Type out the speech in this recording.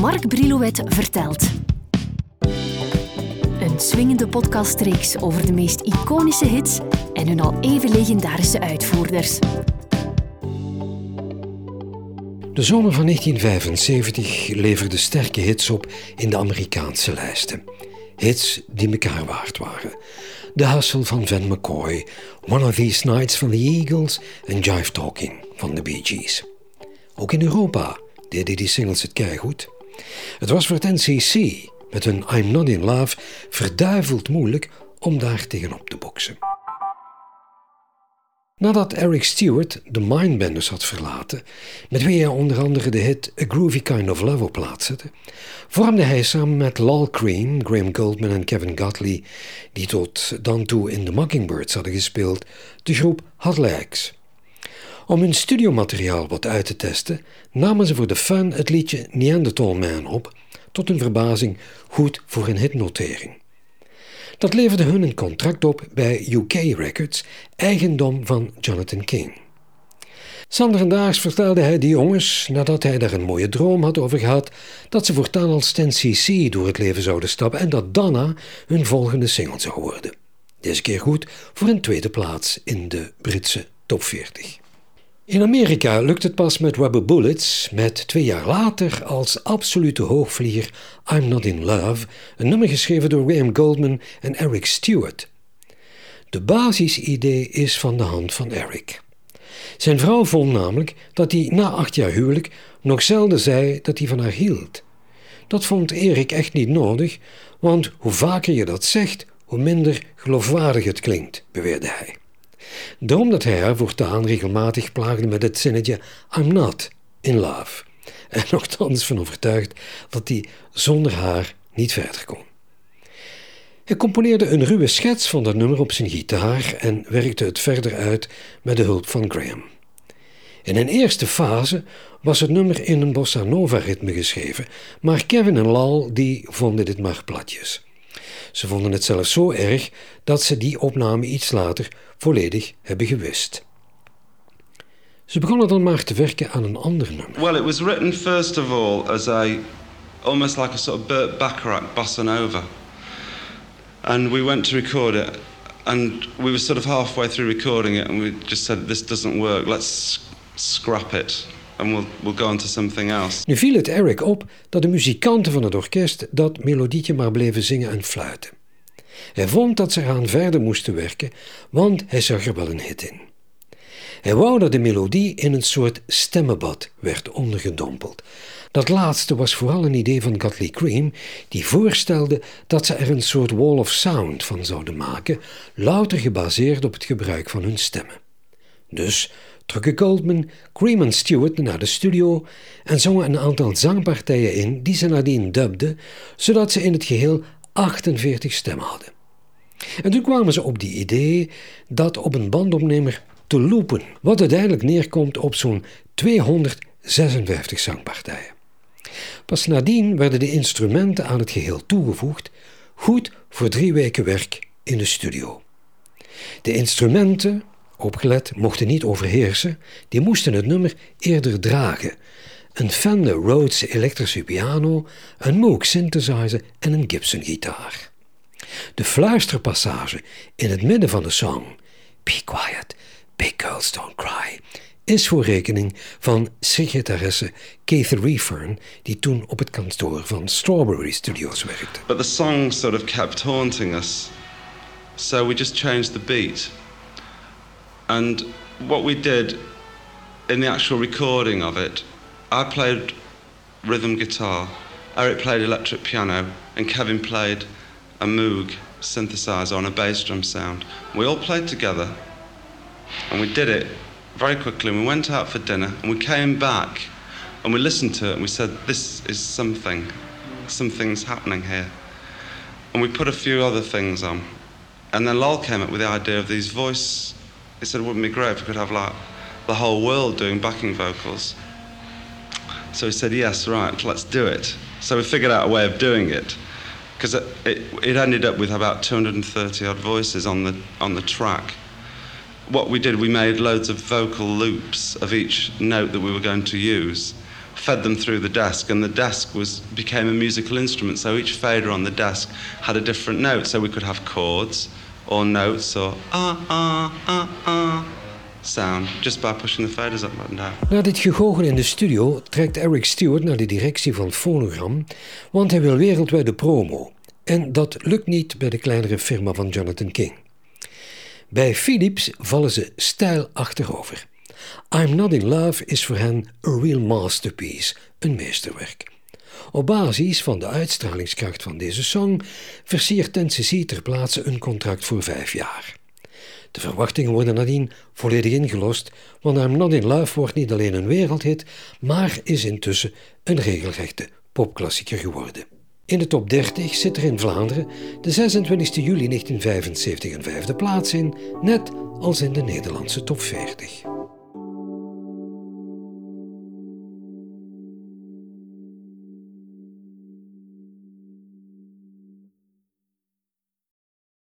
Mark Brilouet vertelt. Een swingende podcastreeks over de meest iconische hits en hun al even legendarische uitvoerders. De zomer van 1975 leverde sterke hits op in de Amerikaanse lijsten. Hits die elkaar waard waren. The Hustle van Van McCoy, One of These Nights van The Eagles en Jive Talking van de Bee Gees. Ook in Europa deden die singles het keigoed. Het was voor het NCC met hun I'm Not In Love verduiveld moeilijk om daar tegenop te boksen. Nadat Eric Stewart de Mindbenders had verlaten, met wie hij onder andere de hit A Groovy Kind of Love op plaats zette, vormde hij samen met Lal Cream, Graham Goldman en Kevin Godley, die tot dan toe in The Mockingbirds hadden gespeeld, de groep Hot Legs. Om hun studiomateriaal wat uit te testen, namen ze voor de fun het liedje Neanderthal Man op, tot hun verbazing goed voor een hitnotering. Dat leverde hun een contract op bij UK Records, eigendom van Jonathan King. Sander Daags vertelde hij die jongens, nadat hij daar een mooie droom had over gehad, dat ze voortaan als Stan CC door het leven zouden stappen en dat Donna hun volgende single zou worden. Deze keer goed voor een tweede plaats in de Britse top 40. In Amerika lukt het pas met Rubber Bullets, met twee jaar later als absolute hoogvlieger I'm Not In Love, een nummer geschreven door Graham Goldman en Eric Stewart. De basisidee is van de hand van Eric. Zijn vrouw vond namelijk dat hij na acht jaar huwelijk nog zelden zei dat hij van haar hield. Dat vond Erik echt niet nodig, want hoe vaker je dat zegt, hoe minder geloofwaardig het klinkt, beweerde hij. Daarom dat hij haar voortaan regelmatig plaagde met het zinnetje I'm not in love. En nogthans van overtuigd dat hij zonder haar niet verder kon. Hij componeerde een ruwe schets van dat nummer op zijn gitaar en werkte het verder uit met de hulp van Graham. In een eerste fase was het nummer in een bossa nova ritme geschreven, maar Kevin en Lal die vonden dit maar platjes. Ze vonden het zelfs zo erg dat ze die opname iets later volledig hebben gewist. Ze begonnen dan maar te werken aan een ander nummer. Well, it was written first of all as a almost like a sort of Burt Bacharach bossa nova. And we went to record it and we were sort of halfway through recording it and we just said this doesn't work. Let's scrap it and we'll, go on to something else. Nu viel het Eric op dat de muzikanten van het orkest dat melodietje maar bleven zingen en fluiten. Hij vond dat ze eraan verder moesten werken, want hij zag er wel een hit in. Hij wou dat de melodie in een soort stemmenbad werd ondergedompeld. Dat laatste was vooral een idee van Godley Cream, die voorstelde dat ze er een soort wall of sound van zouden maken, louter gebaseerd op het gebruik van hun stemmen. Dus trokken Goldman, Cream Stewart naar de studio en zongen een aantal zangpartijen in die ze nadien dubden, zodat ze in het geheel 48 stemmen hadden. En toen kwamen ze op die idee dat op een bandopnemer te loopen, wat uiteindelijk neerkomt op zo'n 256 zangpartijen. Pas nadien werden de instrumenten aan het geheel toegevoegd, goed voor drie weken werk in de studio. De instrumenten, opgelet, mochten niet overheersen, die moesten het nummer eerder dragen. Een Fender Rhodes elektrische piano, een Moog synthesizer en een Gibson gitaar. De fluisterpassage in het midden van de song, Be quiet, big girls don't cry, is voor rekening van secretaresse Keith Refern, die toen op het kantoor van Strawberry Studios werkte. But the song sort of kept haunting us, so we just changed the beat. And what we did in the actual recording of it, I played rhythm guitar, Eric played electric piano, and Kevin played a Moog synthesizer on a bass drum sound. We all played together and we did it very quickly. And We went out for dinner and we came back and we listened to it and we said, This is something. Something's happening here. And we put a few other things on. And then Lol came up with the idea of these voice. He said, Wouldn't it be great if we could have like the whole world doing backing vocals? So he said, Yes, right, let's do it. So we figured out a way of doing it because it, it, it, ended up with about 230 odd voices on the on the track. What we did, we made loads of vocal loops of each note that we were going to use fed them through the desk, and the desk was became a musical instrument. So each fader on the desk had a different note. So we could have chords ah ah ah ah sound just by pushing the up. Na dit gegoochel in de studio trekt Eric Stewart naar de directie van Phonogram, want hij wil wereldwijde promo. En dat lukt niet bij de kleinere firma van Jonathan King. Bij Philips vallen ze stijl achterover. I'm Not In Love is voor hen een real masterpiece, een meesterwerk. Op basis van de uitstralingskracht van deze song versiert NCC ter plaatse een contract voor vijf jaar. De verwachtingen worden nadien volledig ingelost, want I'm Not In Love wordt niet alleen een wereldhit, maar is intussen een regelrechte popklassieker geworden. In de top 30 zit er in Vlaanderen de 26 juli 1975 een vijfde plaats in, net als in de Nederlandse top 40.